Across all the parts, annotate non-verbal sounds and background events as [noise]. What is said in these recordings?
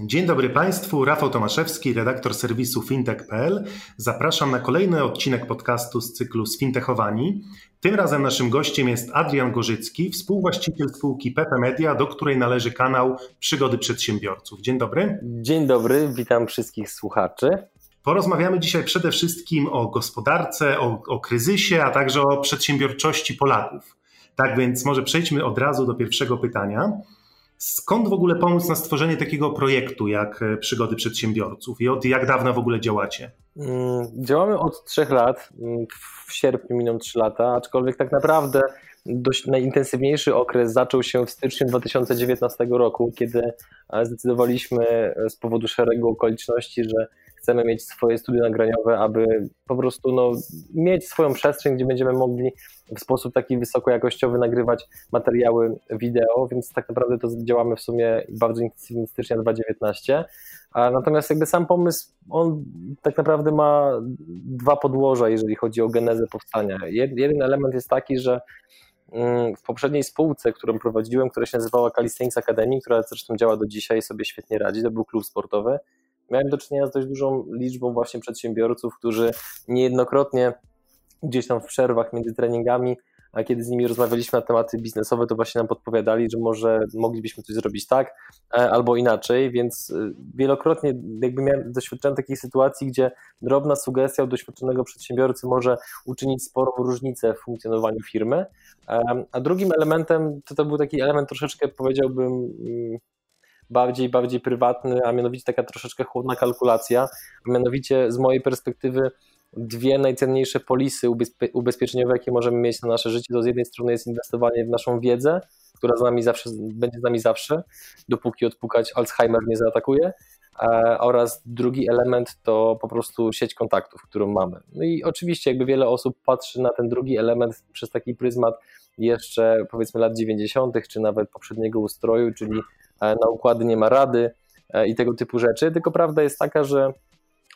Dzień dobry Państwu, Rafał Tomaszewski, redaktor serwisu fintech.pl. Zapraszam na kolejny odcinek podcastu z cyklu Sfintechowani. Tym razem naszym gościem jest Adrian Gorzycki, współwłaściciel spółki PP Media, do której należy kanał Przygody Przedsiębiorców. Dzień dobry. Dzień dobry, witam wszystkich słuchaczy. Porozmawiamy dzisiaj przede wszystkim o gospodarce, o, o kryzysie, a także o przedsiębiorczości Polaków. Tak więc może przejdźmy od razu do pierwszego pytania. Skąd w ogóle pomóc na stworzenie takiego projektu jak e, Przygody Przedsiębiorców i od jak dawna w ogóle działacie? Mm, działamy od trzech lat. Mm, w sierpniu miną trzy lata, aczkolwiek tak naprawdę dość najintensywniejszy okres zaczął się w styczniu 2019 roku, kiedy e, zdecydowaliśmy e, z powodu szeregu okoliczności, że chcemy mieć swoje studio nagraniowe, aby po prostu no, mieć swoją przestrzeń, gdzie będziemy mogli w sposób taki wysokojakościowy nagrywać materiały wideo, więc tak naprawdę to działamy w sumie bardzo intensywnie stycznia 2019. A natomiast jakby sam pomysł, on tak naprawdę ma dwa podłoża, jeżeli chodzi o genezę powstania. Jeden element jest taki, że mm, w poprzedniej spółce, którą prowadziłem, która się nazywała Calisthenics Academy, która zresztą działa do dzisiaj i sobie świetnie radzi, to był klub sportowy, miałem do czynienia z dość dużą liczbą właśnie przedsiębiorców, którzy niejednokrotnie gdzieś tam w przerwach między treningami, a kiedy z nimi rozmawialiśmy na tematy biznesowe, to właśnie nam podpowiadali, że może moglibyśmy coś zrobić tak e, albo inaczej, więc e, wielokrotnie jakby miałem, doświadczałem takiej sytuacji, gdzie drobna sugestia od doświadczonego przedsiębiorcy może uczynić sporą różnicę w funkcjonowaniu firmy. E, a drugim elementem to, to był taki element troszeczkę powiedziałbym mm, bardziej, bardziej prywatny, a mianowicie taka troszeczkę chłodna kalkulacja, a mianowicie z mojej perspektywy dwie najcenniejsze polisy ubezpieczeniowe, jakie możemy mieć na nasze życie, to z jednej strony jest inwestowanie w naszą wiedzę, która z nami zawsze, będzie z nami zawsze, dopóki odpukać Alzheimer nie zaatakuje, oraz drugi element to po prostu sieć kontaktów, którą mamy. No i oczywiście jakby wiele osób patrzy na ten drugi element przez taki pryzmat jeszcze powiedzmy lat 90., czy nawet poprzedniego ustroju, czyli E, na układy nie ma rady e, i tego typu rzeczy, tylko prawda jest taka, że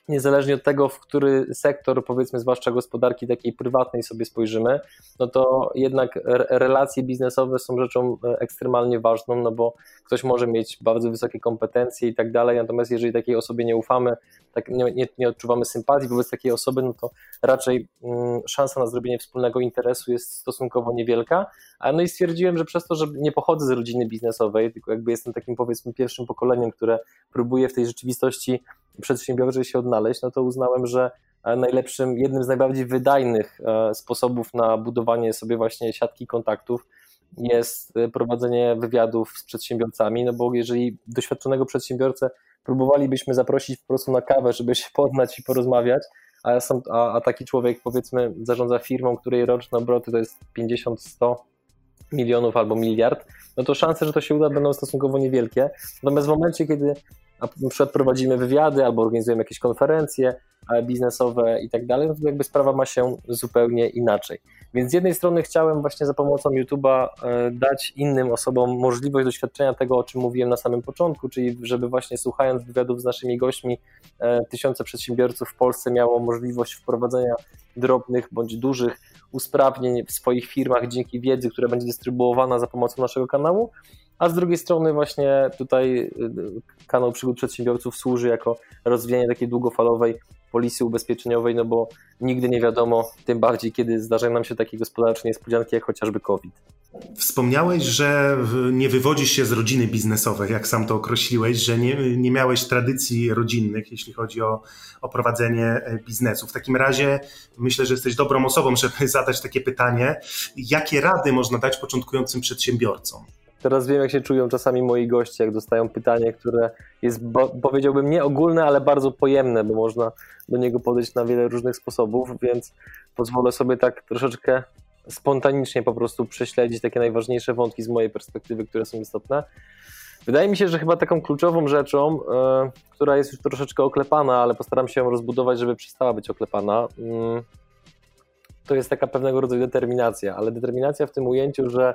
niezależnie od tego, w który sektor, powiedzmy, zwłaszcza gospodarki takiej prywatnej sobie spojrzymy, no to jednak relacje biznesowe są rzeczą e, ekstremalnie ważną, no bo ktoś może mieć bardzo wysokie kompetencje i tak dalej, natomiast jeżeli takiej osobie nie ufamy, tak nie, nie, nie odczuwamy sympatii wobec takiej osoby, no to raczej mm, szansa na zrobienie wspólnego interesu jest stosunkowo niewielka. No i stwierdziłem, że przez to, że nie pochodzę z rodziny biznesowej, tylko jakby jestem takim powiedzmy pierwszym pokoleniem, które próbuje w tej rzeczywistości przedsiębiorczej się odnaleźć, no to uznałem, że e, najlepszym, jednym z najbardziej wydajnych e, sposobów na budowanie sobie właśnie siatki kontaktów jest e, prowadzenie wywiadów z przedsiębiorcami, no bo jeżeli doświadczonego przedsiębiorcę próbowalibyśmy zaprosić po prostu na kawę, żeby się poznać i porozmawiać, a, sam, a, a taki człowiek powiedzmy zarządza firmą, której roczne obroty to jest 50-100 milionów albo miliard, no to szanse, że to się uda będą stosunkowo niewielkie. Natomiast w momencie, kiedy na przykład prowadzimy wywiady albo organizujemy jakieś konferencje e, biznesowe i tak dalej, no to jakby sprawa ma się zupełnie inaczej. Więc z jednej strony chciałem właśnie za pomocą YouTube'a e, dać innym osobom możliwość doświadczenia tego, o czym mówiłem na samym początku, czyli żeby właśnie słuchając wywiadów z naszymi gośćmi, e, tysiące przedsiębiorców w Polsce miało możliwość wprowadzenia drobnych bądź dużych usprawnień w swoich firmach dzięki wiedzy, która będzie dystrybuowana za pomocą naszego kanału, a z drugiej strony właśnie tutaj y, kanał Przygód Przedsiębiorców służy jako rozwijanie takiej długofalowej polisy ubezpieczeniowej, no bo nigdy nie wiadomo, tym bardziej kiedy zdarzają nam się takie gospodarcze niespodzianki jak chociażby COVID. Wspomniałeś, że nie wywodzisz się z rodziny biznesowej, jak sam to określiłeś, że nie, nie miałeś tradycji rodzinnych, jeśli chodzi o, o prowadzenie e, biznesu. W takim razie myślę, że jesteś dobrą osobą, żeby [laughs] zadać takie pytanie. Jakie rady można dać początkującym przedsiębiorcom? Teraz wiem, jak się czują czasami moi goście, jak dostają pytanie, które jest, powiedziałbym, nie ogólne, ale bardzo pojemne, bo można do niego podejść na wiele różnych sposobów, więc pozwolę sobie tak troszeczkę spontanicznie po prostu prześledzić takie najważniejsze wątki z mojej perspektywy, które są istotne. Wydaje mi się, że chyba taką kluczową rzeczą, e, która jest już troszeczkę oklepana, ale postaram się ją rozbudować, żeby przestała być oklepana, mm, to jest taka pewnego rodzaju determinacja, ale determinacja w tym ujęciu, że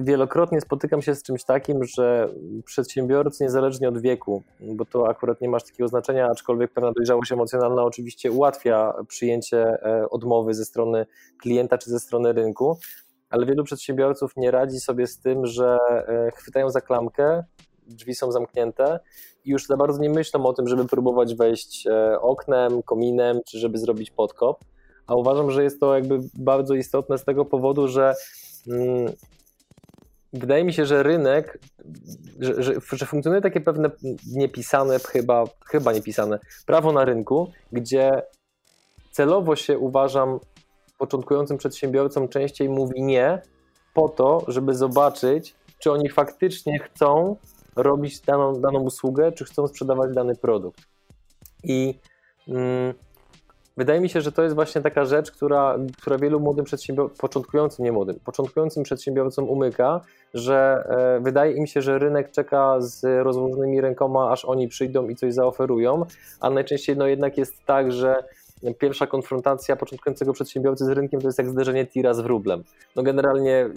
wielokrotnie spotykam się z czymś takim, że przedsiębiorcy niezależnie od wieku, bo to akurat nie masz takiego znaczenia, aczkolwiek pewna dojrzałość emocjonalna oczywiście ułatwia przyjęcie e, odmowy ze strony klienta czy ze strony rynku, ale wielu przedsiębiorców nie radzi sobie z tym, że e, chwytają za klamkę, drzwi są zamknięte i już za bardzo nie myślą o tym, żeby próbować wejść e, oknem, kominem, czy żeby zrobić podkop. A uważam, że jest to jakby bardzo istotne z tego powodu, że mm, wydaje mi się, że rynek, że, że, że, funkcjonuje takie pewne niepisane, chyba, chyba niepisane prawo na rynku, gdzie celowo się uważam początkującym przedsiębiorcom częściej mówi nie po to, żeby zobaczyć, czy oni faktycznie chcą robić daną, daną usługę, czy chcą sprzedawać dany produkt. I mm, wydaje mi się, że to jest właśnie taka rzecz, która, która wielu młodym przedsiębiorcom, początkującym, nie młodym, początkującym przedsiębiorcom umyka, że e, wydaje im się, że rynek czeka z rozłożonymi rękoma, aż oni przyjdą i coś zaoferują, a najczęściej no jednak jest tak, że pierwsza konfrontacja początkującego przedsiębiorcy z rynkiem to jest jak zderzenie tira z wróblem. No generalnie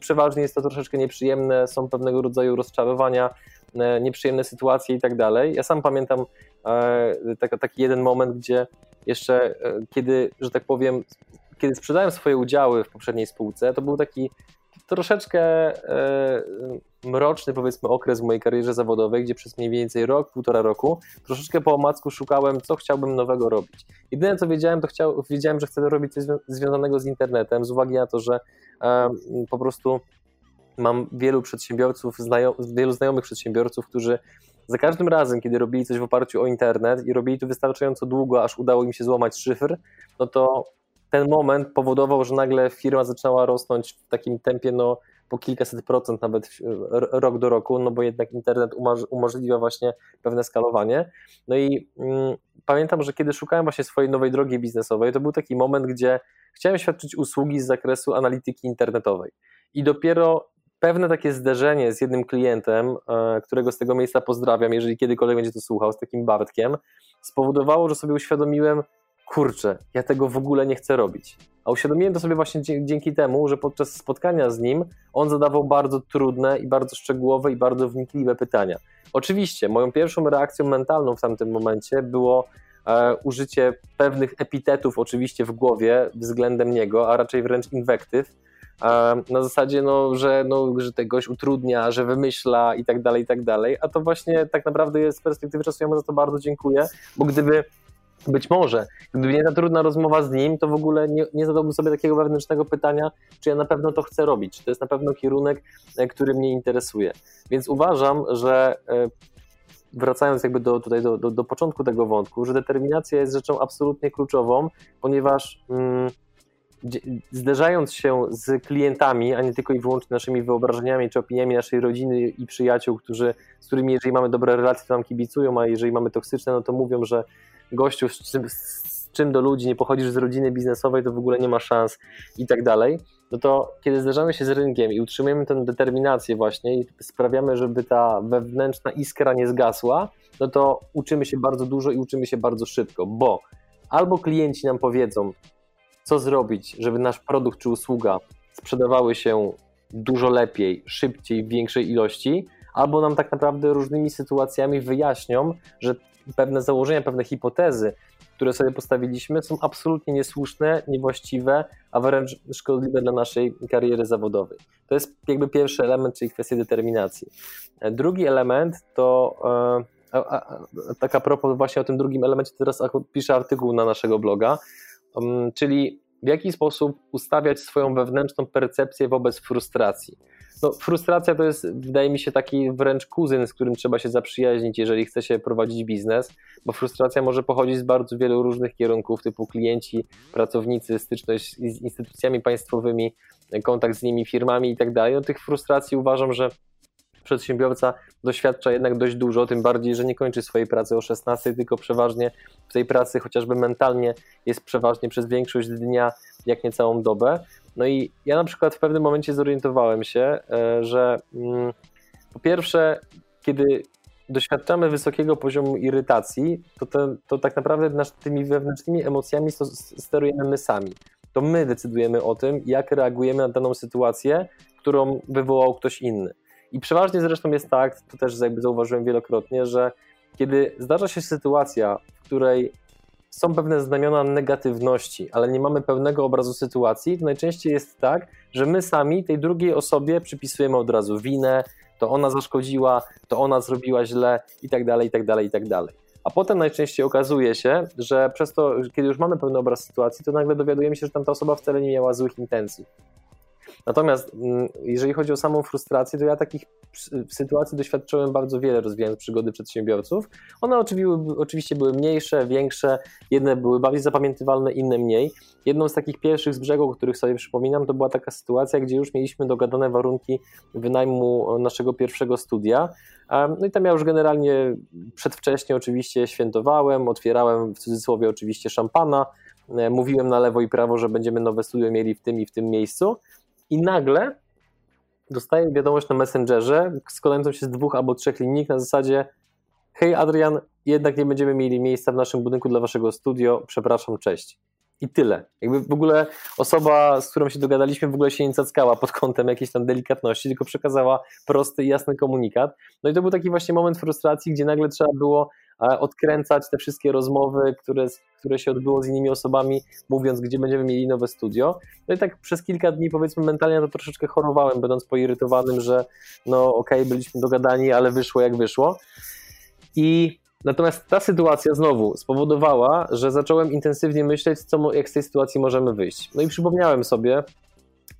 przeważnie jest to troszeczkę nieprzyjemne, są pewnego rodzaju rozczarowania, e, nieprzyjemne sytuacje i tak dalej. Ja sam pamiętam e, taki jeden moment, gdzie jeszcze e, kiedy, że tak powiem, kiedy sprzedałem swoje udziały w poprzedniej spółce, to był taki troszeczkę mroczny, powiedzmy, okres w mojej karierze zawodowej, gdzie przez mniej więcej rok, półtora roku, troszeczkę po omacku szukałem, co chciałbym nowego robić. Jedyne, co wiedziałem, to chciał, wiedziałem, że chcę robić coś związanego z internetem, z uwagi na to, że po prostu mam wielu przedsiębiorców, znajom, wielu znajomych przedsiębiorców, którzy za każdym razem, kiedy robili coś w oparciu o internet i robili to wystarczająco długo, aż udało im się złamać szyfr, no to ten moment powodował, że nagle firma zaczęła rosnąć w takim tempie no, po kilkaset procent nawet rok do roku, no bo jednak internet umożliwia właśnie pewne skalowanie. No i mm, pamiętam, że kiedy szukałem właśnie swojej nowej drogi biznesowej, to był taki moment, gdzie chciałem świadczyć usługi z zakresu analityki internetowej. I dopiero pewne takie zderzenie z jednym klientem, e, którego z tego miejsca pozdrawiam, jeżeli kiedykolwiek będzie to słuchał, z takim Bartkiem, spowodowało, że sobie uświadomiłem, kurczę, ja tego w ogóle nie chcę robić. A uświadomiłem to sobie właśnie dzięki temu, że podczas spotkania z nim on zadawał bardzo trudne i bardzo szczegółowe i bardzo wnikliwe pytania. Oczywiście, moją pierwszą reakcją mentalną w tamtym momencie było e, użycie pewnych epitetów, oczywiście w głowie względem niego, a raczej wręcz inwektyw. E, na zasadzie, no, że, no, że ten gość utrudnia, że wymyśla i tak dalej, i tak dalej. A to właśnie tak naprawdę jest z perspektywy czasu, ja mu za to bardzo dziękuję, bo gdyby być może, gdyby nie ta trudna rozmowa z nim, to w ogóle nie, nie zadałbym sobie takiego wewnętrznego pytania, czy ja na pewno to chcę robić, czy to jest na pewno kierunek, e, który mnie interesuje. Więc uważam, że e, wracając jakby do, tutaj do, do, do początku tego wątku, że determinacja jest rzeczą absolutnie kluczową, ponieważ mm, zderzając się z klientami, a nie tylko i wyłącznie naszymi wyobrażeniami czy opiniami naszej rodziny i przyjaciół, którzy, z którymi jeżeli mamy dobre relacje, to nam kibicują, a jeżeli mamy toksyczne, no to mówią, że gościu, z czym, z czym do ludzi, nie pochodzisz z rodziny biznesowej, to w ogóle nie ma szans i tak dalej, no to kiedy zderzamy się z rynkiem i utrzymujemy tę determinację właśnie i sprawiamy, żeby ta wewnętrzna iskra nie zgasła, no to uczymy się bardzo dużo i uczymy się bardzo szybko, bo albo klienci nam powiedzą, co zrobić, żeby nasz produkt czy usługa sprzedawały się dużo lepiej, szybciej, w większej ilości, albo nam tak naprawdę różnymi sytuacjami wyjaśnią, że pewne założenia, pewne hipotezy, które sobie postawiliśmy, są absolutnie niesłuszne, niewłaściwe, a wręcz szkodliwe dla naszej kariery zawodowej. To jest jakby pierwszy element, czyli kwestia determinacji. Drugi element to e, a, a, tak a propos właśnie o tym drugim elemencie, teraz piszę artykuł na naszego bloga, um, czyli w jaki sposób ustawiać swoją wewnętrzną percepcję wobec frustracji. No, frustracja to jest, wydaje mi się, taki wręcz kuzyn, z którym trzeba się zaprzyjaźnić, jeżeli chce się prowadzić biznes, bo frustracja może pochodzić z bardzo wielu różnych kierunków, typu klienci, pracownicy, styczność z instytucjami państwowymi, kontakt z nimi, firmami i tak dalej. No, tych frustracji uważam, że przedsiębiorca doświadcza jednak dość dużo, tym bardziej, że nie kończy swojej pracy o 16, tylko przeważnie w tej pracy chociażby mentalnie jest przeważnie przez większość dnia, jak nie całą dobę. No i ja na przykład w pewnym momencie zorientowałem się, e, że mm, po pierwsze, kiedy doświadczamy wysokiego poziomu irytacji, to, te, to tak naprawdę nasz, tymi wewnętrznymi emocjami sterujemy my sami. To my decydujemy o tym, jak reagujemy na daną sytuację, którą wywołał ktoś inny. I przeważnie zresztą jest tak, to też jakby zauważyłem wielokrotnie, że kiedy zdarza się sytuacja, w której są pewne znamiona negatywności, ale nie mamy pełnego obrazu sytuacji, to najczęściej jest tak, że my sami tej drugiej osobie przypisujemy od razu winę, to ona zaszkodziła, to ona zrobiła źle i tak dalej, i tak dalej, i tak dalej. A potem najczęściej okazuje się, że przez to, kiedy już mamy pełny obraz sytuacji, to nagle dowiadujemy się, że tamta osoba wcale nie miała złych intencji. Natomiast mm, jeżeli chodzi o samą frustrację, to ja takich sytuacji doświadczyłem bardzo wiele rozwijając przygody przedsiębiorców. One oczywiście były mniejsze, większe, jedne były bardziej zapamiętywalne, inne mniej. Jedną z takich pierwszych z brzegu, których sobie przypominam, to była taka sytuacja, gdzie już mieliśmy dogadane warunki wynajmu naszego pierwszego studia. No i tam ja już generalnie przedwcześnie oczywiście świętowałem, otwierałem w cudzysłowie oczywiście szampana, e, mówiłem na lewo i prawo, że będziemy nowe studio mieli w tym i w tym miejscu i nagle dostaję wiadomość na Messengerze składającą się z dwóch albo trzech linijek na zasadzie hej Adrian, jednak nie będziemy mieli miejsca w naszym budynku dla waszego studio, przepraszam, cześć. I tyle. Jakby w ogóle osoba, z którą się dogadaliśmy, w ogóle się nie cackała pod kątem jakiejś tam delikatności, tylko przekazała prosty jasny komunikat. No i to był taki właśnie moment frustracji, gdzie nagle trzeba było odkręcać te wszystkie rozmowy, które, które się odbyło z innymi osobami, mówiąc, gdzie będziemy mieli nowe studio. No i tak przez kilka dni, powiedzmy, mentalnie to troszeczkę chorowałem, będąc poirytowanym, że no okej, okay, byliśmy dogadani, ale wyszło jak wyszło. I Natomiast ta sytuacja znowu spowodowała, że zacząłem intensywnie myśleć, co, jak z tej sytuacji możemy wyjść. No i przypomniałem sobie,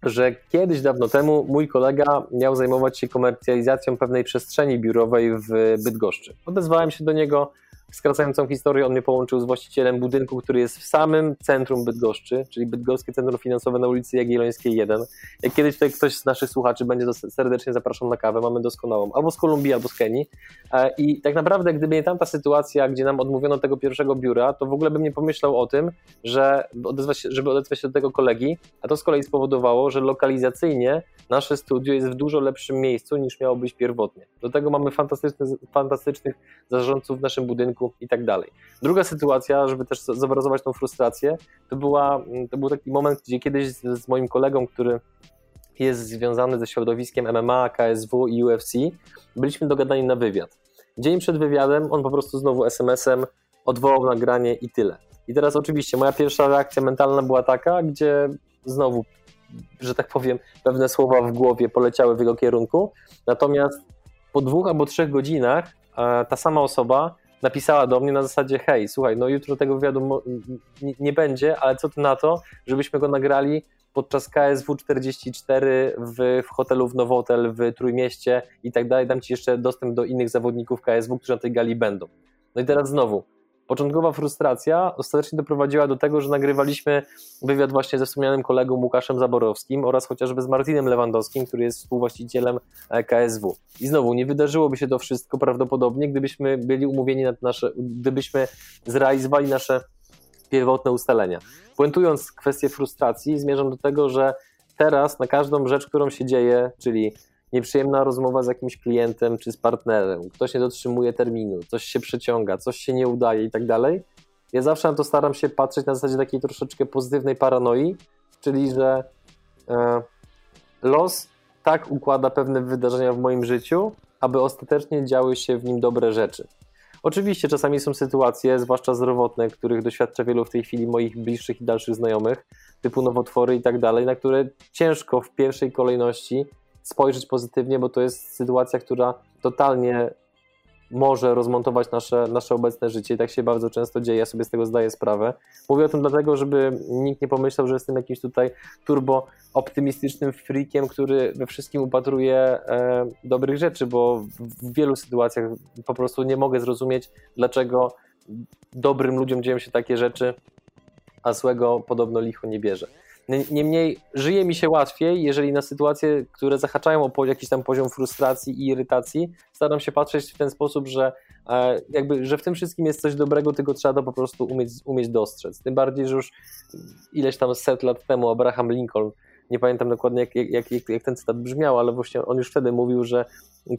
że kiedyś dawno temu mój kolega miał zajmować się komercjalizacją pewnej przestrzeni biurowej w Bydgoszczy. Odezwałem się do niego, skracającą historię, on mnie połączył z właścicielem budynku, który jest w samym centrum Bydgoszczy, czyli Bydgoskie Centrum Finansowe na ulicy Jagiellońskiej 1. Jak kiedyś tutaj ktoś z naszych słuchaczy będzie, serdecznie zapraszam na kawę, mamy doskonałą, albo z Kolumbii, albo z Kenii. E, I tak naprawdę, gdyby nie tamta sytuacja, gdzie nam odmówiono tego pierwszego biura, to w ogóle bym nie pomyślał o tym, że odezwać się, żeby odezwać się do tego kolegi, a to z kolei spowodowało, że lokalizacyjnie nasze studio jest w dużo lepszym miejscu niż miało być pierwotnie. Do tego mamy fantastyczny, fantastycznych zarządców w naszym budynku i tak dalej. Druga sytuacja, żeby też zobrazować tą frustrację, to, była, to był taki moment, gdzie kiedyś z, z moim kolegą, który jest związany ze środowiskiem MMA, KSW i UFC, byliśmy dogadani na wywiad. Dzień przed wywiadem on po prostu znowu SMS-em odwołał nagranie i tyle. I teraz oczywiście moja pierwsza reakcja mentalna była taka, gdzie znowu że tak powiem, pewne słowa w głowie poleciały w jego kierunku. Natomiast po dwóch albo trzech godzinach e, ta sama osoba napisała do mnie na zasadzie: Hej, słuchaj, no jutro tego wywiadu nie, będzie, ale co ty na to, żebyśmy go nagrali podczas KSW 44 w, w hotelu w Nowotel w Trójmieście i tak dalej. Dam ci jeszcze dostęp do innych zawodników KSW, którzy na tej gali będą. No i teraz znowu, Początkowa frustracja ostatecznie doprowadziła do tego, że nagrywaliśmy wywiad właśnie ze wspomnianym kolegą Łukaszem Zaborowskim oraz chociażby z Martinem Lewandowskim, który jest współwłaścicielem e, KSW. I znowu, nie wydarzyłoby się to wszystko prawdopodobnie, gdybyśmy byli umówieni na nasze, gdybyśmy zrealizowali nasze pierwotne ustalenia. Puentując kwestię frustracji, zmierzam do tego, że teraz na każdą rzecz, którą się dzieje, czyli nieprzyjemna rozmowa z jakimś klientem czy z partnerem, ktoś nie dotrzymuje terminu, coś się przeciąga, coś się nie udaje i tak dalej, ja zawsze na to staram się patrzeć na zasadzie takiej troszeczkę pozytywnej paranoi, czyli że e, los tak układa pewne wydarzenia w moim życiu, aby ostatecznie działy się w nim dobre rzeczy. Oczywiście czasami są sytuacje, zwłaszcza zdrowotne, których doświadcza wielu w tej chwili moich bliższych i dalszych znajomych, typu nowotwory i tak dalej, na które ciężko w pierwszej kolejności spojrzeć pozytywnie, bo to jest sytuacja, która totalnie może rozmontować nasze, nasze obecne życie i tak się bardzo często dzieje, ja sobie z tego zdaję sprawę. Mówię o tym dlatego, żeby nikt nie pomyślał, że jestem jakimś tutaj turbo optymistycznym freakiem, który we wszystkim upatruje e, dobrych rzeczy, bo w wielu sytuacjach po prostu nie mogę zrozumieć, dlaczego dobrym ludziom dzieją się takie rzeczy, a złego podobno licho nie bierze. Niemniej żyje mi się łatwiej, jeżeli na sytuacje, które zahaczają o jakiś tam poziom frustracji i irytacji, staram się patrzeć w ten sposób, że e, jakby, że w tym wszystkim jest coś dobrego, tylko trzeba to po prostu umieć, umieć dostrzec. Tym bardziej, że już ileś tam set lat temu Abraham Lincoln nie pamiętam dokładnie jak, jak, jak, jak ten cytat brzmiał, ale właśnie on już wtedy mówił, że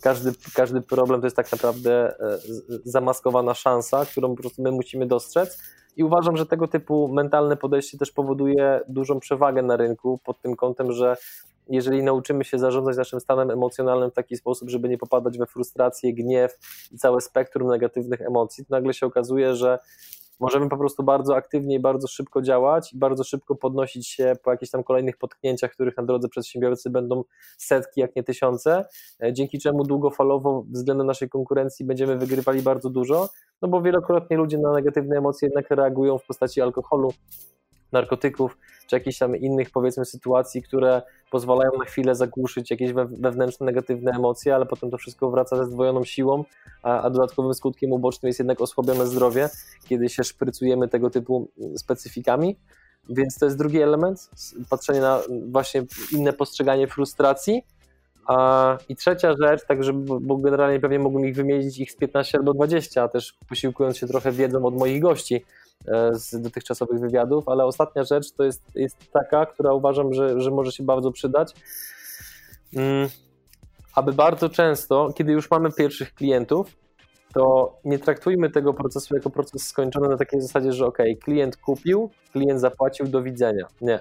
każdy, każdy problem to jest tak naprawdę e, zamaskowana szansa, którą po prostu my musimy dostrzec i uważam, że tego typu mentalne podejście też powoduje dużą przewagę na rynku pod tym kątem, że jeżeli nauczymy się zarządzać naszym stanem emocjonalnym w taki sposób, żeby nie popadać we frustrację, gniew i całe spektrum negatywnych emocji, to nagle się okazuje, że możemy po prostu bardzo aktywnie i bardzo szybko działać i bardzo szybko podnosić się po jakichś tam kolejnych potknięciach, których na drodze przedsiębiorcy będą setki, jak nie tysiące, e, dzięki czemu długofalowo względem naszej konkurencji będziemy wygrywali bardzo dużo, no bo wielokrotnie ludzie na negatywne emocje jednak reagują w postaci alkoholu, narkotyków, czy jakichś tam innych powiedzmy sytuacji, które pozwalają na chwilę zagłuszyć jakieś wewnętrzne negatywne emocje, ale potem to wszystko wraca ze zdwojoną siłą, a, a dodatkowym skutkiem ubocznym jest jednak osłabione zdrowie, kiedy się szprycujemy tego typu specyfikami. Więc to jest drugi element, patrzenie na właśnie inne postrzeganie frustracji. A, I trzecia rzecz, tak żeby, bo generalnie pewnie mógłbym ich wymienić ich z 15 albo 20, a też posiłkując się trochę wiedzą od moich gości, E, z dotychczasowych wywiadów, ale ostatnia rzecz to jest, jest taka, która uważam, że, że może się bardzo przydać. Mm, aby bardzo często, kiedy już mamy pierwszych klientów, to nie traktujmy tego procesu jako proces skończony na takiej zasadzie, że ok, klient kupił, klient zapłacił, do widzenia. Nie.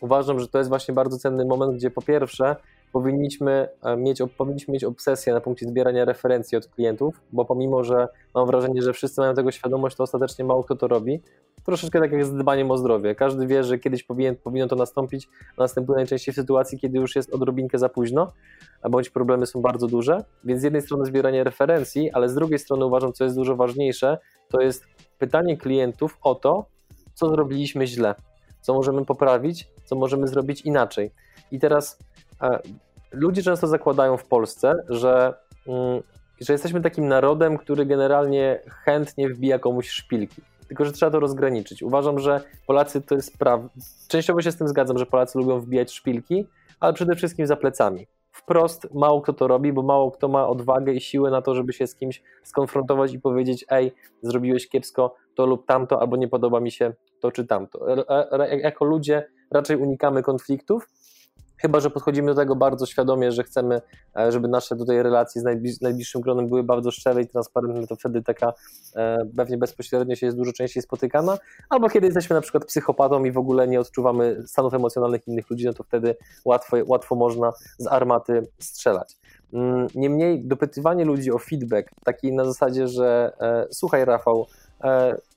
Uważam, że to jest właśnie bardzo cenny moment, gdzie po pierwsze powinniśmy e, mieć, powinniśmy mieć obsesję na punkcie zbierania referencji od klientów, bo pomimo, że mam wrażenie, że wszyscy mają tego świadomość, to ostatecznie mało kto to robi. Troszeczkę tak jak z dbaniem o zdrowie. Każdy wie, że kiedyś powinien, powinno to nastąpić, następuje najczęściej w sytuacji, kiedy już jest odrobinkę za późno, bądź problemy są bardzo duże. Więc z jednej strony zbieranie referencji, ale z drugiej strony uważam, co jest dużo ważniejsze, to jest pytanie klientów o to, co zrobiliśmy źle, co możemy poprawić, co możemy zrobić inaczej. I teraz ludzie często zakładają w Polsce, że, mm, że jesteśmy takim narodem, który generalnie chętnie wbija komuś szpilki. Tylko, że trzeba to rozgraniczyć. Uważam, że Polacy to jest praw. Częściowo się z tym zgadzam, że Polacy lubią wbijać szpilki, ale przede wszystkim za plecami. Wprost mało kto to robi, bo mało kto ma odwagę i siłę na to, żeby się z kimś skonfrontować i powiedzieć: Ej, zrobiłeś kiepsko to lub tamto, albo nie podoba mi się to czy tamto. Jako ludzie raczej unikamy konfliktów, Chyba, że podchodzimy do tego bardzo świadomie, że chcemy, e, żeby nasze tutaj relacje z najbliższym gronem były bardzo szczere i transparentne, to wtedy taka e, pewnie bezpośrednio się jest dużo częściej spotykana. Albo kiedy jesteśmy na przykład psychopatą i w ogóle nie odczuwamy stanów emocjonalnych innych ludzi, no to wtedy łatwo, łatwo można z armaty strzelać. Mm, niemniej dopytywanie ludzi o feedback, taki na zasadzie, że e, słuchaj Rafał,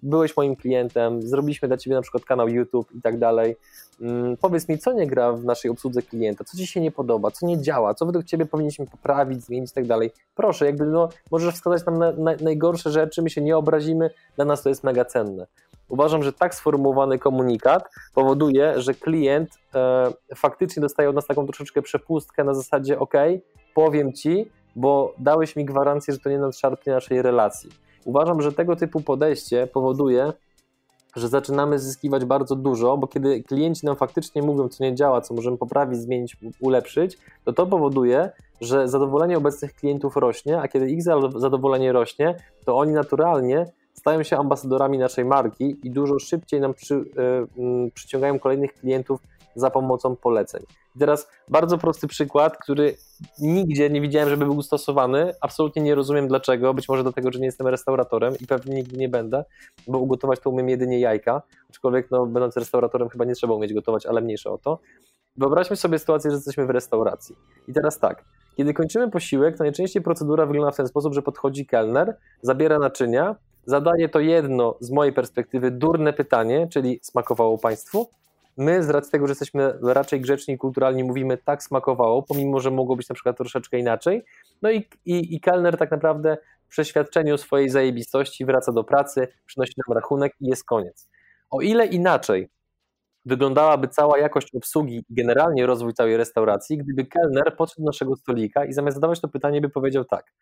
byłeś moim klientem, zrobiliśmy dla ciebie na przykład kanał YouTube i tak dalej. Mm, powiedz mi, co nie gra w naszej obsłudze klienta, co ci się nie podoba, co nie działa, co według ciebie powinniśmy poprawić, zmienić i tak dalej. Proszę, jakby no, możesz wskazać nam na, na, najgorsze rzeczy, my się nie obrazimy, dla nas to jest mega cenne. Uważam, że tak sformułowany komunikat powoduje, że klient e, faktycznie dostaje od nas taką troszeczkę przepustkę na zasadzie OK, powiem ci, bo dałeś mi gwarancję, że to nie nadszarpnie naszej relacji. Uważam, że tego typu podejście powoduje, że zaczynamy zyskiwać bardzo dużo, bo kiedy klienci nam faktycznie mówią, co nie działa, co możemy poprawić, zmienić, ulepszyć, to to powoduje, że zadowolenie obecnych klientów rośnie, a kiedy ich zadowolenie rośnie, to oni naturalnie stają się ambasadorami naszej marki i dużo szybciej nam przy, yy, przyciągają kolejnych klientów za pomocą poleceń. I teraz bardzo prosty przykład, który nigdzie nie widziałem, żeby był stosowany. Absolutnie nie rozumiem dlaczego. Być może dlatego, że nie jestem restauratorem i pewnie nigdy nie będę, bo ugotować to umiem jedynie jajka. Aczkolwiek, no, będąc restauratorem, chyba nie trzeba umieć gotować, ale mniejsze o to. Wyobraźmy sobie sytuację, że jesteśmy w restauracji. I teraz tak, kiedy kończymy posiłek, to najczęściej procedura wygląda w ten sposób, że podchodzi kelner, zabiera naczynia, zadaje to jedno z mojej perspektywy durne pytanie, czyli smakowało Państwu? My z racji tego, że jesteśmy raczej grzeczni i kulturalni, mówimy tak smakowało, pomimo, że mogło być na przykład troszeczkę inaczej. No i, i, i kelner tak naprawdę w przeświadczeniu swojej zajebistości wraca do pracy, przynosi nam rachunek i jest koniec. O ile inaczej wyglądałaby cała jakość obsługi i generalnie rozwój całej restauracji, gdyby kelner podszedł do naszego stolika i zamiast zadawać to pytanie, by powiedział tak: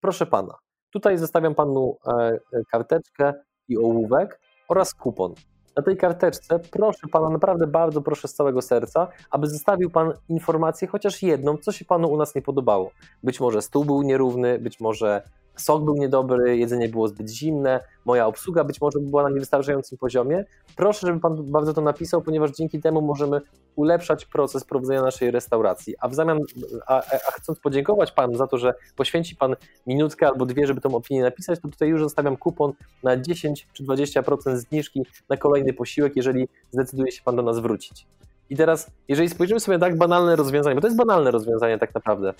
Proszę pana, tutaj zostawiam panu e, e, karteczkę i ołówek oraz kupon na tej karteczce proszę pana, naprawdę bardzo proszę z całego serca, aby zostawił pan informację chociaż jedną, co się panu u nas nie podobało. Być może stół był nierówny, być może sok był niedobry, jedzenie było zbyt zimne, moja obsługa być może była na niewystarczającym poziomie. Proszę, żeby Pan bardzo to napisał, ponieważ dzięki temu możemy ulepszać proces prowadzenia naszej restauracji. A w zamian, a, a chcąc podziękować Panu za to, że poświęci Pan minutkę albo dwie, żeby tą opinię napisać, to tutaj już zostawiam kupon na 10 czy 20% zniżki na kolejny posiłek, jeżeli zdecyduje się Pan do nas wrócić. I teraz, jeżeli spojrzymy sobie na tak banalne rozwiązanie, bo to jest banalne rozwiązanie tak naprawdę,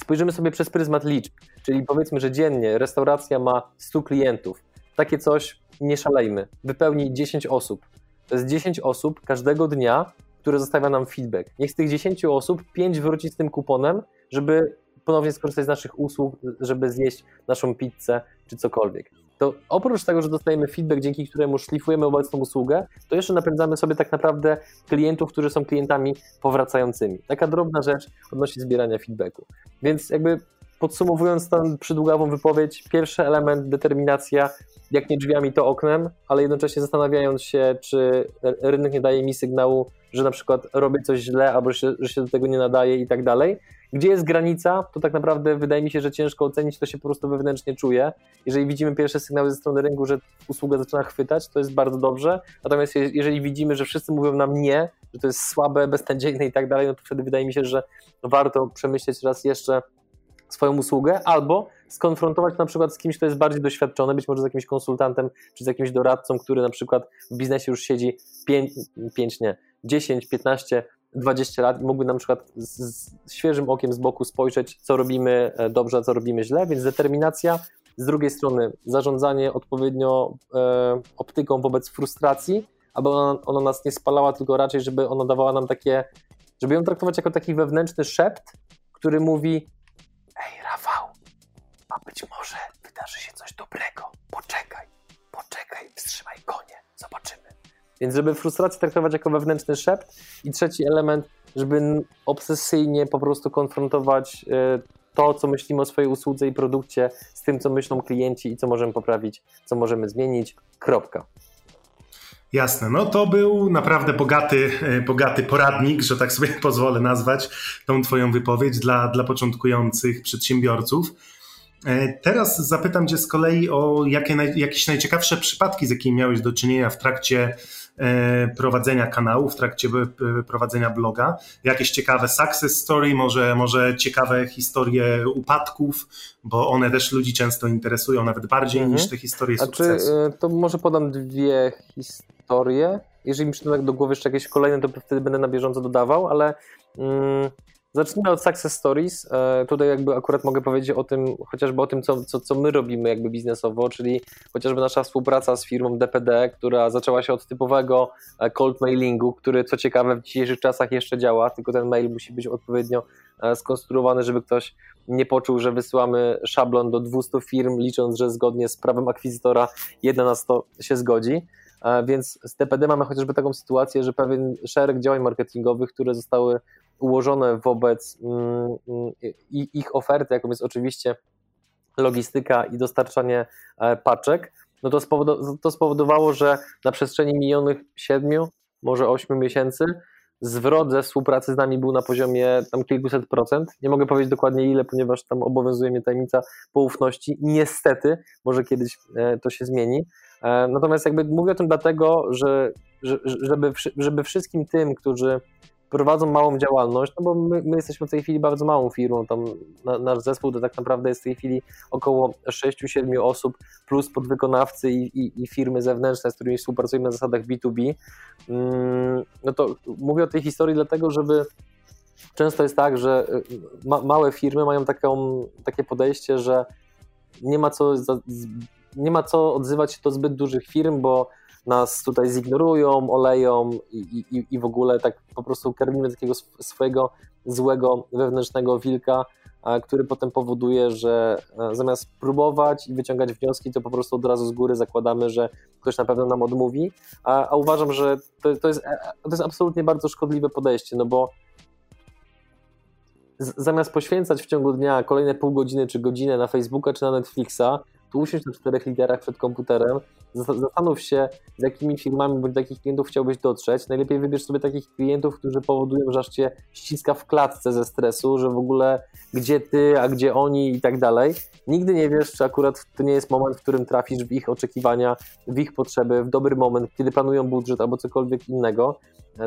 spojrzymy sobie przez pryzmat liczb, czyli powiedzmy, że dziennie restauracja ma 100 klientów. Takie coś nie szalejmy. Wypełni 10 osób. To jest 10 osób każdego dnia, które zostawia nam feedback. Niech z tych 10 osób 5 wróci z tym kuponem, żeby ponownie skorzystać z naszych usług, żeby zjeść naszą pizzę czy cokolwiek to oprócz tego, że dostajemy feedback, dzięki któremu szlifujemy obecną usługę, to jeszcze napędzamy sobie tak naprawdę klientów, którzy są klientami powracającymi. Taka drobna rzecz odnośnie zbierania feedbacku. Więc jakby podsumowując tę przydługawą wypowiedź, pierwszy element determinacja, jak nie drzwiami, to oknem, ale jednocześnie zastanawiając się, czy rynek nie daje mi sygnału, że na przykład robię coś źle, albo że się, że się do tego nie nadaje i tak dalej. Gdzie jest granica, to tak naprawdę wydaje mi się, że ciężko ocenić, to się po prostu wewnętrznie czuje. Jeżeli widzimy pierwsze sygnały ze strony rynku, że usługa zaczyna chwytać, to jest bardzo dobrze. Natomiast jeżeli widzimy, że wszyscy mówią nam nie, że to jest słabe, beznadziejne i tak dalej, no to wtedy wydaje mi się, że warto przemyśleć raz jeszcze swoją usługę, albo skonfrontować na przykład z kimś, kto jest bardziej doświadczony, być może z jakimś konsultantem, czy z jakimś doradcą, który na przykład w biznesie już siedzi 5, 5 nie, 10, 15, 20 lat i mógłby na przykład z, z świeżym okiem z boku spojrzeć, co robimy e, dobrze, a co robimy źle, więc determinacja, z drugiej strony zarządzanie odpowiednio e, optyką wobec frustracji, aby ona, ona nas nie spalała, tylko raczej, żeby ona dawała nam takie, żeby ją traktować jako taki wewnętrzny szept, który mówi Ej, Rafał, a być może wydarzy się coś dobrego. Poczekaj, poczekaj, wstrzymaj konie, zobaczymy. Więc żeby frustrację traktować jako wewnętrzny szept i trzeci element, żeby obsesyjnie po prostu konfrontować e, to, co myślimy o swojej usłudze i produkcie z tym, co myślą klienci i co możemy poprawić, co możemy zmienić. Kropka. Jasne, no to był naprawdę bogaty, e, bogaty poradnik, że tak sobie [laughs] pozwolę nazwać tą Twoją wypowiedź dla, dla początkujących przedsiębiorców. E, teraz zapytam Cię z kolei o jakie, jakieś najciekawsze przypadki, z jakimi miałeś do czynienia w trakcie e, prowadzenia kanału, w trakcie prowadzenia bloga. Jakieś ciekawe success story, może, może ciekawe historie upadków, bo one też ludzi często interesują, nawet bardziej mhm. niż te historie A sukcesu. Czy, to może podam dwie historie. Jeżeli mi przyjdą tak do głowy jeszcze jakieś kolejne, to wtedy będę na bieżąco dodawał, ale... Mm, Zacznijmy od success stories. E, tutaj jakby akurat mogę powiedzieć o tym, chociażby o tym, co, co, co my robimy jakby biznesowo, czyli chociażby nasza współpraca z firmą DPD, która zaczęła się od typowego e, cold mailingu, który co ciekawe w dzisiejszych czasach jeszcze działa, tylko ten mail musi być odpowiednio e, skonstruowany, żeby ktoś nie poczuł, że wysyłamy szablon do 200 firm, licząc, że zgodnie z prawem akwizytora jedna na 100 się zgodzi. Więc z DPD mamy chociażby taką sytuację, że pewien szereg działań marketingowych, które zostały ułożone wobec mm, mm, ich oferty, jaką jest oczywiście logistyka i dostarczanie e, paczek, no to, spowodowało, że na przestrzeni minionych siedmiu, może ośmiu miesięcy zwrot ze współpracy z nami był na poziomie tam kilkuset procent. Nie mogę powiedzieć dokładnie ile, ponieważ tam obowiązuje mnie tajemnica poufności. Niestety, może kiedyś e, to się zmieni. E, natomiast jakby mówię o tym dlatego, że żeby, żeby wszystkim tym, którzy prowadzą małą działalność, no bo my, my, jesteśmy w tej chwili bardzo małą firmą, tam na, nasz zespół to tak naprawdę jest w tej chwili około 6-7 osób, plus podwykonawcy i, i, i, firmy zewnętrzne, z którymi współpracujemy na zasadach B2B. Mm, no to mówię o tej historii dlatego, żeby często jest tak, że y, ma, małe firmy mają taką, takie podejście, że nie ma co nie ma co odzywać się do zbyt dużych firm, bo nas tutaj zignorują, oleją i, i, i w ogóle tak po prostu karmimy takiego swojego złego wewnętrznego wilka, który potem powoduje, że e, zamiast próbować i wyciągać wnioski, to po prostu od razu z góry zakładamy, że ktoś na pewno nam odmówi. A, a uważam, że to, to, jest, e, to jest absolutnie bardzo szkodliwe podejście, no bo zamiast poświęcać w ciągu dnia kolejne pół godziny czy godzinę na Facebooka czy na Netflixa, prostu usiąść na czterech literach przed komputerem, zastanów się, z jakimi firmami bądź do jakich klientów chciałbyś dotrzeć. Najlepiej wybierz sobie takich klientów, którzy powodują, że aż cię ściska w klatce ze stresu, że w ogóle gdzie ty, a gdzie oni i tak dalej. Nigdy nie wiesz, czy akurat to nie jest moment, w którym trafisz w ich oczekiwania, w ich potrzeby, w dobry moment, kiedy planują budżet albo cokolwiek innego.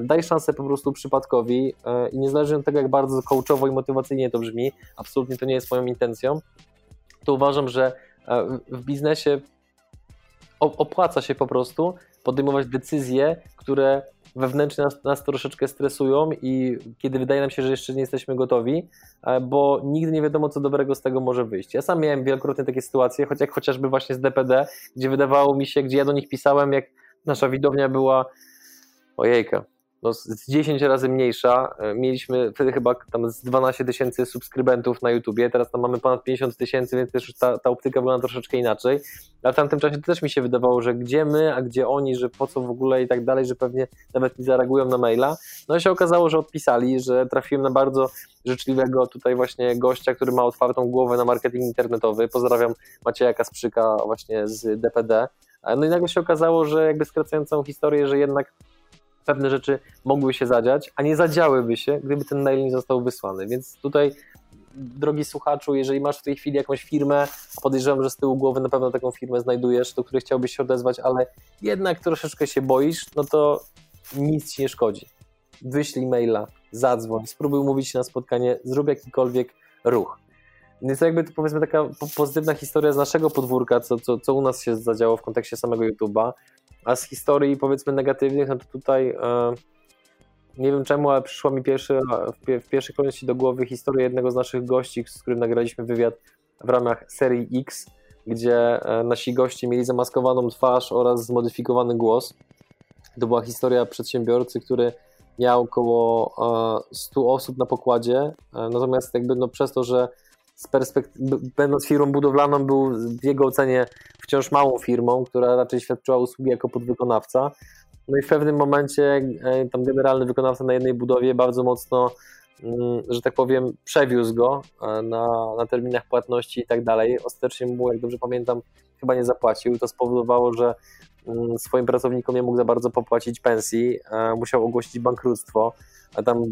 Daj szansę po prostu przypadkowi e, i niezależnie od tego, jak bardzo coachowo i motywacyjnie to brzmi, absolutnie to nie jest moją intencją, to uważam, że e, w biznesie opłaca się po prostu podejmować decyzje, które wewnętrznie nas, nas, troszeczkę stresują i kiedy wydaje nam się, że jeszcze nie jesteśmy gotowi, e, bo nigdy nie wiadomo, co dobrego z tego może wyjść. Ja sam miałem wielokrotnie takie sytuacje, choć jak chociażby właśnie z DPD, gdzie wydawało mi się, gdzie ja do nich pisałem, jak nasza widownia była ojejka, no, z 10 razy mniejsza. E, mieliśmy wtedy chyba tam z 12 tysięcy subskrybentów na YouTubie, teraz tam mamy ponad 50 tysięcy, więc też ta, ta optyka wygląda troszeczkę inaczej. Ale w tamtym czasie też mi się wydawało, że gdzie my, a gdzie oni, że po co w ogóle i tak dalej, że pewnie nawet nie zareagują na maila. No i się okazało, że odpisali, że trafiłem na bardzo życzliwego tutaj właśnie gościa, który ma otwartą głowę na marketing internetowy. Pozdrawiam Macieja Kasprzyka właśnie z DPD. E, no i nagle się okazało, że jakby skracając całą historię, że jednak pewne rzeczy mogły się zadziać, a nie zadziałyby się, gdyby ten mail nie został wysłany. Więc tutaj, drogi słuchaczu, jeżeli masz w tej chwili jakąś firmę, podejrzewam, że z tyłu głowy na pewno taką firmę znajdujesz, do której chciałbyś się odezwać, ale jednak troszeczkę się boisz, no to nic ci nie szkodzi. Wyślij maila, zadzwoń, spróbuj umówić się na spotkanie, zrób jakikolwiek ruch. Więc jakby to powiedzmy taka pozytywna historia z naszego podwórka, co, co, co u nas się zadziało w kontekście samego YouTube'a. A z historii powiedzmy negatywnych, no to tutaj e, nie wiem czemu, ale przyszła mi pierwszy, w pierwszej kolejności do głowy historia jednego z naszych gości, z którym nagraliśmy wywiad w ramach serii X, gdzie e, nasi goście mieli zamaskowaną twarz oraz zmodyfikowany głos. To była historia przedsiębiorcy, który miał około 100 e, osób na pokładzie, natomiast jakby no przez to, że z perspektywy, będąc firmą budowlaną, był w jego ocenie wciąż małą firmą, która raczej świadczyła usługi jako podwykonawca. No i w pewnym momencie e, tam generalny wykonawca na jednej budowie bardzo mocno, że tak powiem, przewiózł go e, na, na terminach płatności i tak dalej. Ostatecznie mu, jak dobrze pamiętam, chyba nie zapłacił. To spowodowało, że mm, swoim pracownikom nie mógł za bardzo popłacić pensji, e, musiał ogłosić bankructwo a tam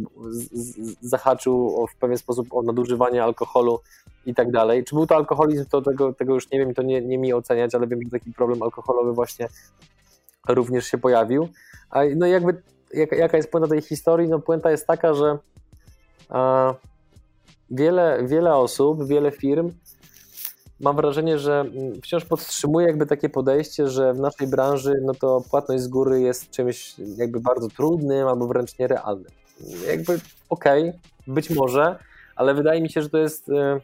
zahaczył w pewien sposób o nadużywanie alkoholu i tak dalej. Czy był to alkoholizm, to tego, tego już nie wiem, to nie, nie mi oceniać, ale wiem, że taki problem alkoholowy właśnie również się pojawił. No i jakby jaka, jaka jest puenta tej historii? No puenta jest taka, że a, wiele, wiele osób, wiele firm mam wrażenie, że wciąż podtrzymuje jakby takie podejście, że w naszej branży no to płatność z góry jest czymś jakby bardzo trudnym albo wręcz nierealnym jakby okej, okay, być może, ale wydaje mi się, że to jest. E,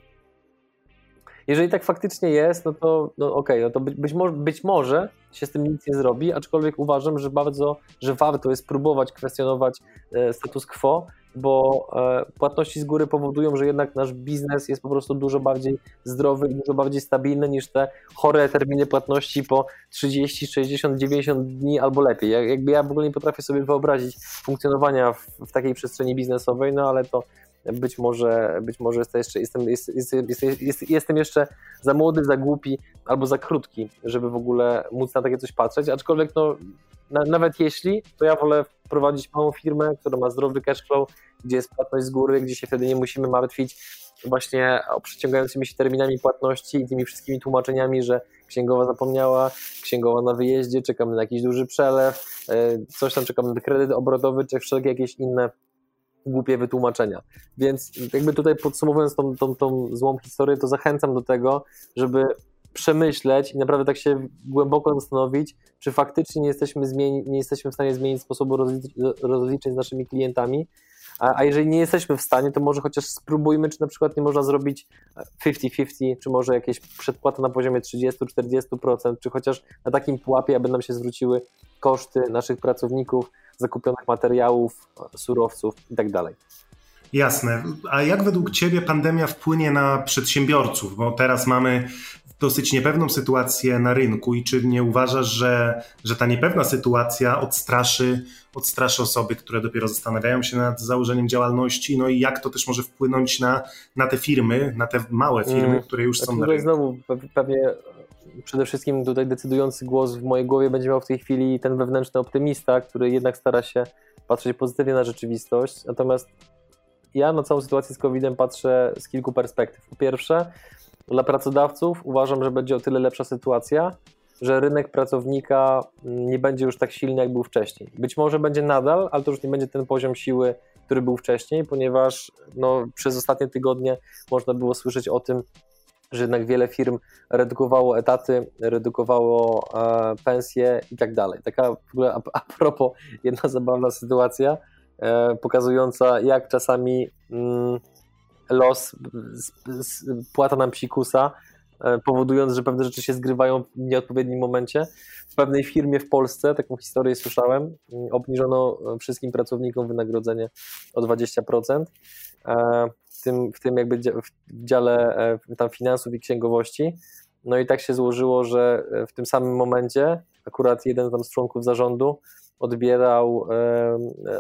jeżeli tak faktycznie jest, no to no okej, okay, no to być, może, być może się z tym nic nie zrobi, aczkolwiek uważam, że bardzo, że warto jest próbować kwestionować e, status quo, bo e, płatności z góry powodują, że jednak nasz biznes jest po prostu dużo bardziej zdrowy i dużo bardziej stabilny niż te chore terminy płatności po 30, 60, 90 dni albo lepiej. Jakby ja w ogóle nie potrafię sobie wyobrazić funkcjonowania w, w takiej przestrzeni biznesowej, no ale to być może, być może jeszcze, jestem, jest, jest, jest, jestem jeszcze za młody, za głupi albo za krótki, żeby w ogóle móc na takie coś patrzeć, aczkolwiek no, na, nawet jeśli, to ja wolę prowadzić małą firmę, która ma zdrowy cash flow, gdzie jest płatność z góry, gdzie się wtedy nie musimy martwić właśnie o przeciągającymi się terminami płatności i tymi wszystkimi tłumaczeniami, że księgowa zapomniała, księgowa na wyjeździe, czekamy na jakiś duży przelew, e, coś tam czekamy na kredyt obrotowy, czy wszelkie jakieś inne głupie wytłumaczenia. Więc jakby tutaj podsumowując tą, tą, tą złą historię, to zachęcam do tego, żeby przemyśleć i naprawdę tak się głęboko zastanowić, czy faktycznie nie jesteśmy, zmieni- nie jesteśmy w stanie zmienić sposobu rozliczeń z naszymi klientami, a, a jeżeli nie jesteśmy w stanie, to może chociaż spróbujmy, czy na przykład nie można zrobić 50-50, czy może jakieś przedpłata na poziomie 30-40%, czy chociaż na takim pułapie, aby nam się zwróciły koszty naszych pracowników, zakupionych materiałów, surowców itd. Tak Jasne. A jak według Ciebie pandemia wpłynie na przedsiębiorców? Bo teraz mamy dosyć niepewną sytuację na rynku i czy nie uważasz, że, że ta niepewna sytuacja odstraszy, odstraszy osoby, które dopiero zastanawiają się nad założeniem działalności, no i jak to też może wpłynąć na, na te firmy, na te małe firmy, mm. które już są na rynku? Znowu pewnie przede wszystkim tutaj decydujący głos w mojej głowie będzie miał w tej chwili ten wewnętrzny optymista, który jednak stara się patrzeć pozytywnie na rzeczywistość. Natomiast ja na całą sytuację z COVID-em patrzę z kilku perspektyw. Po pierwsze, dla pracodawców uważam, że będzie o tyle lepsza sytuacja, że rynek pracownika nie będzie już tak silny, jak był wcześniej. Być może będzie nadal, ale to już nie będzie ten poziom siły, który był wcześniej, ponieważ no, przez ostatnie tygodnie można było słyszeć o tym, że jednak wiele firm redukowało etaty, redukowało e, pensje i tak dalej. Taka w ogóle a, a propos jedna zabawna sytuacja, e, pokazująca jak czasami mm, los płata nam psikusa, e, powodując, że pewne rzeczy się zgrywają w nieodpowiednim momencie. W pewnej firmie w Polsce, taką historię słyszałem, obniżono wszystkim pracownikom wynagrodzenie o 20%. E, w tym, w tym jakby w dziale e, tam finansów i księgowości. No i tak się złożyło, że w tym samym momencie akurat jeden tam z członków zarządu odbierał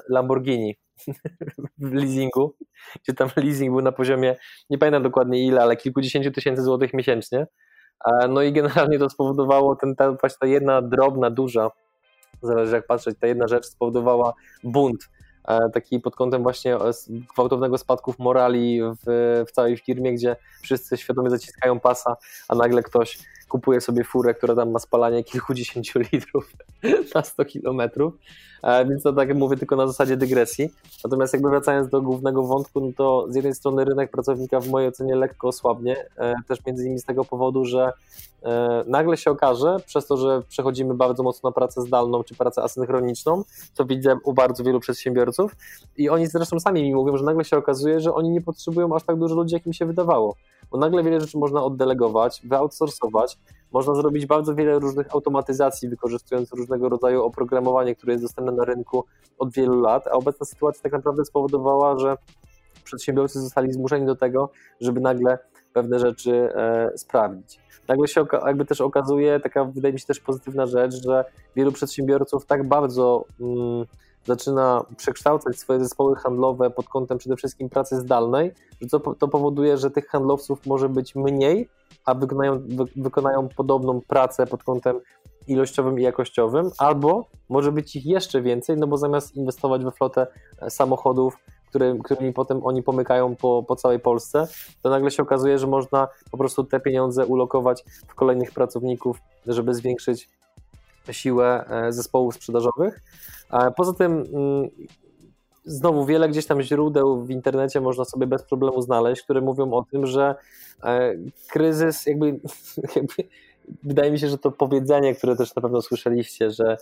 Lamborghini [laughs] w leasingu, gdzie tam leasing był na poziomie, nie pamiętam dokładnie ile, ale kilkudziesięciu tysięcy złotych miesięcznie. No i generalnie to spowodowało, ten, ta, właśnie ta jedna drobna, duża, zależy jak patrzeć, ta jedna rzecz spowodowała bunt E, taki pod kątem właśnie gwałtownego spadków morali w, w całej firmie, gdzie wszyscy świadomie zaciskają pasa, a nagle ktoś kupuje sobie furę, która tam ma spalanie kilkudziesięciu litrów [laughs] na 100 kilometrów, e, więc to tak mówię tylko na zasadzie dygresji. Natomiast jakby wracając do głównego wątku, no to z jednej strony rynek pracownika w mojej ocenie lekko osłabnie, e, też między innymi z tego powodu, że e, nagle się okaże, przez to, że przechodzimy bardzo mocno na pracę zdalną czy pracę asynchroniczną, co widzę u bardzo wielu przedsiębiorców i oni zresztą sami mi mówią, że nagle się okazuje, że oni nie potrzebują aż tak dużo ludzi, jak im się wydawało bo nagle wiele rzeczy można oddelegować, wyoutsourcować, można zrobić bardzo wiele różnych automatyzacji, wykorzystując różnego rodzaju oprogramowanie, które jest dostępne na rynku od wielu lat, a obecna sytuacja tak naprawdę spowodowała, że przedsiębiorcy zostali zmuszeni do tego, żeby nagle pewne rzeczy e, sprawdzić. Nagle się jakby też okazuje, taka wydaje mi się też pozytywna rzecz, że wielu przedsiębiorców tak bardzo mm, zaczyna przekształcać swoje zespoły handlowe pod kątem przede wszystkim pracy zdalnej, że to, to powoduje, że tych handlowców może być mniej, a wykonają, wy, wykonają podobną pracę pod kątem ilościowym i jakościowym, albo może być ich jeszcze więcej, no bo zamiast inwestować we flotę e, samochodów, który, którymi potem oni pomykają po, po całej Polsce, to nagle się okazuje, że można po prostu te pieniądze ulokować w kolejnych pracowników, żeby zwiększyć siłę e, zespołów sprzedażowych. Poza tym mm, znowu wiele gdzieś tam źródeł w internecie można sobie bez problemu znaleźć, które mówią o tym, że e, kryzys jakby, [laughs] jakby wydaje mi się, że to powiedzenie, które też na pewno słyszeliście, że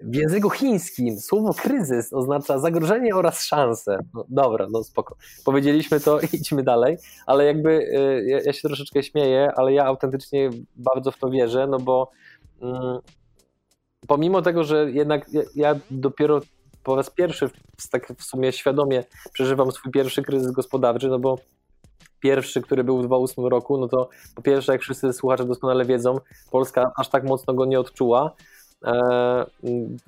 w języku chińskim słowo kryzys oznacza zagrożenie oraz szanse. No, dobra, no spoko. Powiedzieliśmy to, [laughs] idźmy dalej, ale jakby e, ja, ja, się troszeczkę śmieję, ale ja autentycznie bardzo w to wierzę, no bo mm, pomimo tego, że jednak ja, dopiero po raz pierwszy tak w sumie świadomie przeżywam swój pierwszy kryzys gospodarczy, no bo pierwszy, który był w 2008 roku, no to po pierwsze, jak wszyscy słuchacze doskonale wiedzą, Polska aż tak mocno go nie odczuła. E,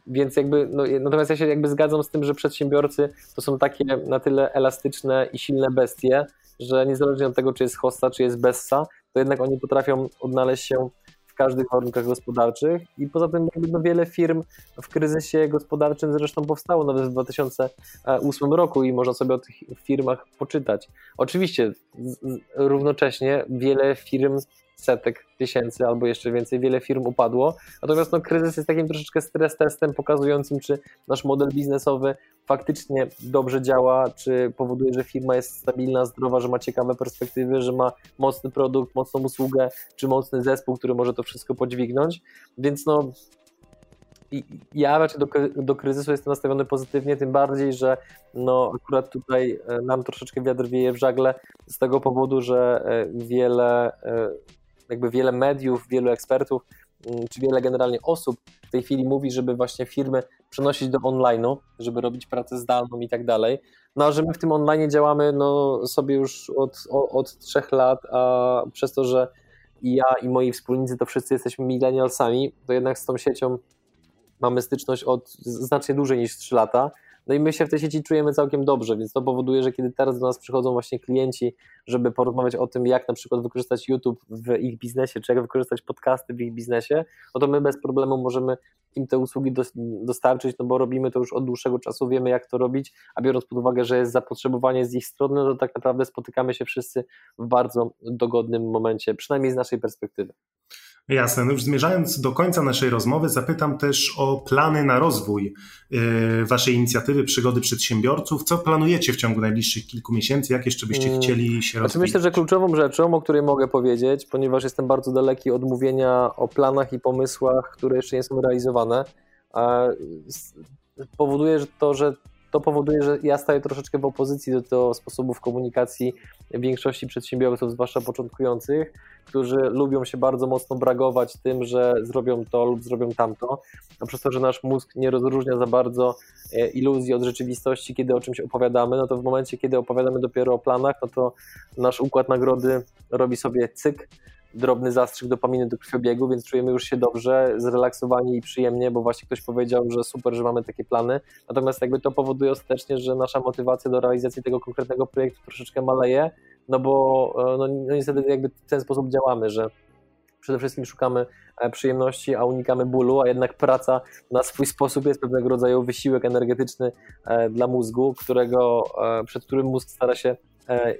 więc jakby, no, natomiast ja się jakby zgadzam z tym, że przedsiębiorcy to są takie na tyle elastyczne i silne bestie, że niezależnie od tego, czy jest hosta, czy jest bessa, to jednak oni potrafią odnaleźć się każdych warunkach gospodarczych i poza tym no wiele firm w kryzysie gospodarczym zresztą powstało nawet w 2008 roku i można sobie o tych firmach poczytać. Oczywiście równocześnie wiele firm setek tysięcy albo jeszcze więcej, wiele firm upadło. Natomiast no, kryzys jest takim troszeczkę stres testem pokazującym, czy nasz model biznesowy faktycznie dobrze działa, czy powoduje, że firma jest stabilna, zdrowa, że ma ciekawe perspektywy, że ma mocny produkt, mocną usługę, czy mocny zespół, który może to wszystko podźwignąć. Więc no, ja raczej do, do, kryzysu jestem nastawiony pozytywnie, tym bardziej, że no akurat tutaj e, nam troszeczkę wiatr wieje w żagle z tego powodu, że e, wiele e, jakby wiele mediów, wielu ekspertów, mm, czy wiele generalnie osób w tej chwili mówi, żeby właśnie firmy przenosić do online'u, żeby robić pracę zdalną i tak dalej. No a że my w tym online działamy no, sobie już od, od trzech lat, a przez to, że i ja i moi wspólnicy to wszyscy jesteśmy millennialsami, to jednak z tą siecią mamy styczność od znacznie dłużej niż 3 lata, No i my się w tej sieci czujemy całkiem dobrze, więc to powoduje, że kiedy teraz do nas przychodzą właśnie klienci, żeby porozmawiać o tym, jak na przykład wykorzystać YouTube w ich biznesie, czy jak wykorzystać podcasty w ich biznesie, no to my bez problemu możemy im te usługi dostarczyć, no bo robimy to już od dłuższego czasu, wiemy jak to robić, a biorąc pod uwagę, że jest zapotrzebowanie z ich strony, no to tak naprawdę spotykamy się wszyscy w bardzo dogodnym momencie, przynajmniej z naszej perspektywy. Jasne. No już zmierzając do końca naszej rozmowy, zapytam też o plany na rozwój yy, Waszej inicjatywy Przygody Przedsiębiorców. Co planujecie w ciągu najbliższych kilku miesięcy? Jak jeszcze byście hmm. chcieli się rozwijać? Znaczy myślę, że kluczową rzeczą, o której mogę powiedzieć, ponieważ jestem bardzo daleki od mówienia o planach i pomysłach, które jeszcze nie są realizowane, powoduje to, że to powoduje, że ja staję troszeczkę w opozycji do tego sposobów komunikacji większości przedsiębiorców, zwłaszcza początkujących, którzy lubią się bardzo mocno bragować tym, że zrobią to lub zrobią tamto, a przez to, że nasz mózg nie rozróżnia za bardzo e, iluzji od rzeczywistości, kiedy o czymś opowiadamy, no to w momencie, kiedy opowiadamy dopiero o planach, no to nasz układ nagrody robi sobie cyk, drobny zastrzyk dopaminy do krwiobiegu, więc czujemy już się dobrze, zrelaksowani i przyjemnie, bo właśnie ktoś powiedział, że super, że mamy takie plany. Natomiast jakby to powoduje ostatecznie, że nasza motywacja do realizacji tego konkretnego projektu troszeczkę maleje, no bo e, no, no niestety jakby w ten sposób działamy, że przede wszystkim szukamy e, przyjemności, a unikamy bólu, a jednak praca na swój sposób jest pewnego rodzaju wysiłek energetyczny e, dla mózgu, którego, przed którym mózg stara się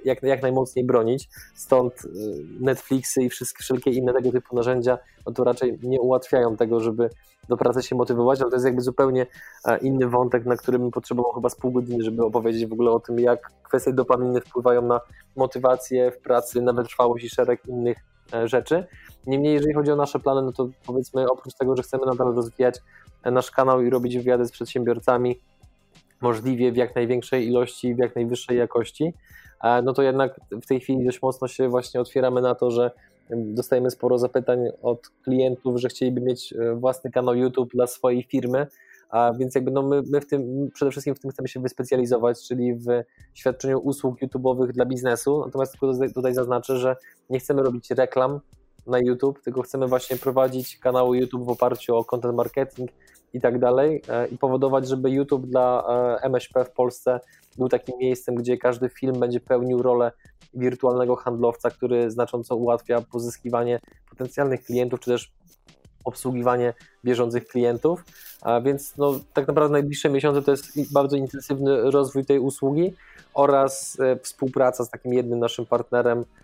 jak, jak najmocniej bronić. Stąd e, Netflixy i wszystkie, wszelkie inne tego typu narzędzia no to raczej nie ułatwiają tego, żeby do pracy się motywować, ale to jest jakby zupełnie e, inny wątek, na którym potrzebował chyba z pół godziny, żeby opowiedzieć w ogóle o tym, jak kwestie dopaminy wpływają na motywację w pracy, na wytrwałość i szereg innych rzeczy. Niemniej, jeżeli chodzi o nasze plany, no to powiedzmy, oprócz tego, że chcemy nadal rozwijać nasz kanał i robić wywiady z przedsiębiorcami, możliwie w jak największej ilości, w jak najwyższej jakości, E, no to jednak w tej chwili dość mocno się właśnie otwieramy na to, że dostajemy sporo zapytań od klientów, że chcieliby mieć e, własny kanał YouTube dla swojej firmy, a więc jakby no my, my w tym, przede wszystkim w tym chcemy się wyspecjalizować, czyli w świadczeniu usług YouTube'owych dla biznesu, natomiast tylko tutaj zaznaczę, że nie chcemy robić reklam na YouTube, tylko chcemy właśnie prowadzić kanały YouTube w oparciu o content marketing i tak dalej e, i powodować, żeby YouTube dla MŚP w Polsce był takim miejscem, gdzie każdy film będzie pełnił rolę wirtualnego handlowca, który znacząco ułatwia pozyskiwanie potencjalnych klientów, czy też obsługiwanie bieżących klientów. A więc no, tak naprawdę najbliższe miesiące to jest bardzo intensywny rozwój tej usługi oraz e, współpraca z takim jednym naszym partnerem, E,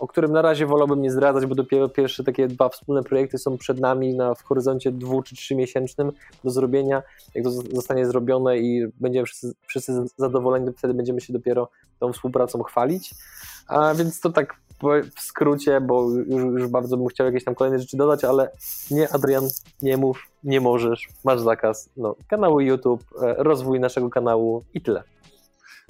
o którym na razie wolałbym nie zdradzać, bo dopiero pierwsze takie dwa wspólne projekty są przed nami na, w horyzoncie dwu czy trzy miesięcznym do zrobienia. Jak to zostanie zrobione i będziemy wszyscy, wszyscy zadowoleni, wtedy będziemy się dopiero tą współpracą chwalić. A więc to tak w skrócie, bo już, już bardzo bym chciał jakieś tam kolejne rzeczy dodać, ale nie Adrian, nie mów, nie możesz, masz zakaz. No, kanały YouTube, e, rozwój naszego kanału i tyle.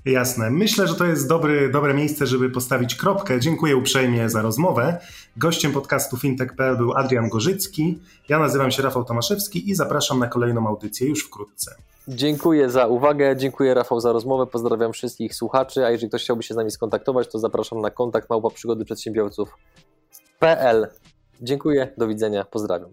Jasne. Myślę, że to jest dobry, dobre miejsce, żeby postawić kropkę. Dziękuję uprzejmie za rozmowę. Gościem podcastu fintech.pl był Adrian Gorzycki. Ja nazywam się Rafał Tomaszewski i zapraszam na kolejną audycję już wkrótce. Dziękuję za uwagę, dziękuję Rafał za rozmowę, pozdrawiam wszystkich słuchaczy, a jeżeli ktoś chciałby się z nami skontaktować, to zapraszam na kontakt małpa przygody przedsiębiorców.pl. Dziękuję, do widzenia, pozdrawiam.